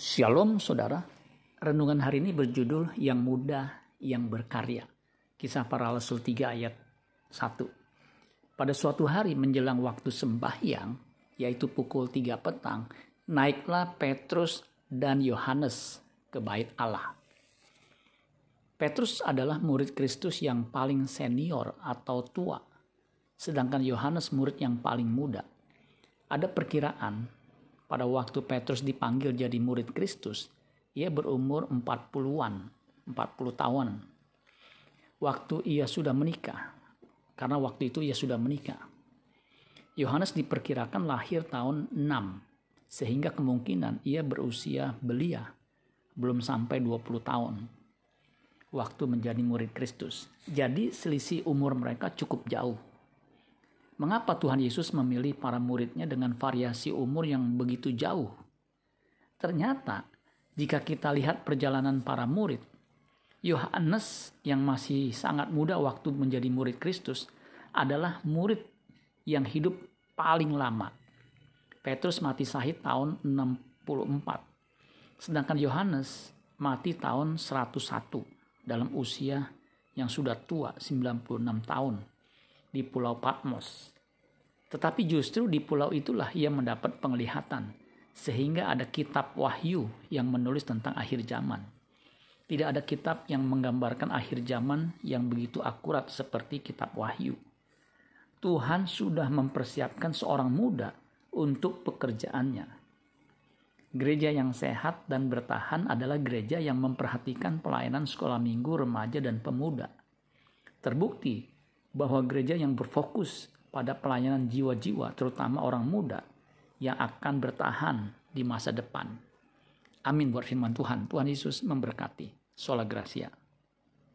Shalom saudara, renungan hari ini berjudul Yang Muda Yang Berkarya. Kisah para Rasul 3 ayat 1. Pada suatu hari menjelang waktu sembahyang, yaitu pukul 3 petang, naiklah Petrus dan Yohanes ke bait Allah. Petrus adalah murid Kristus yang paling senior atau tua, sedangkan Yohanes murid yang paling muda. Ada perkiraan pada waktu Petrus dipanggil jadi murid Kristus, ia berumur 40-an, 40 tahun. Waktu ia sudah menikah, karena waktu itu ia sudah menikah. Yohanes diperkirakan lahir tahun 6, sehingga kemungkinan ia berusia belia, belum sampai 20 tahun waktu menjadi murid Kristus. Jadi selisih umur mereka cukup jauh. Mengapa Tuhan Yesus memilih para muridnya dengan variasi umur yang begitu jauh? Ternyata, jika kita lihat perjalanan para murid, Yohanes yang masih sangat muda waktu menjadi murid Kristus adalah murid yang hidup paling lama. Petrus mati sahid tahun 64. Sedangkan Yohanes mati tahun 101 dalam usia yang sudah tua 96 tahun di Pulau Patmos. Tetapi justru di pulau itulah ia mendapat penglihatan, sehingga ada kitab wahyu yang menulis tentang akhir zaman. Tidak ada kitab yang menggambarkan akhir zaman yang begitu akurat seperti kitab wahyu. Tuhan sudah mempersiapkan seorang muda untuk pekerjaannya. Gereja yang sehat dan bertahan adalah gereja yang memperhatikan pelayanan sekolah minggu remaja dan pemuda. Terbukti bahwa gereja yang berfokus pada pelayanan jiwa-jiwa, terutama orang muda yang akan bertahan di masa depan. Amin buat firman Tuhan. Tuhan Yesus memberkati. Sola Gracia.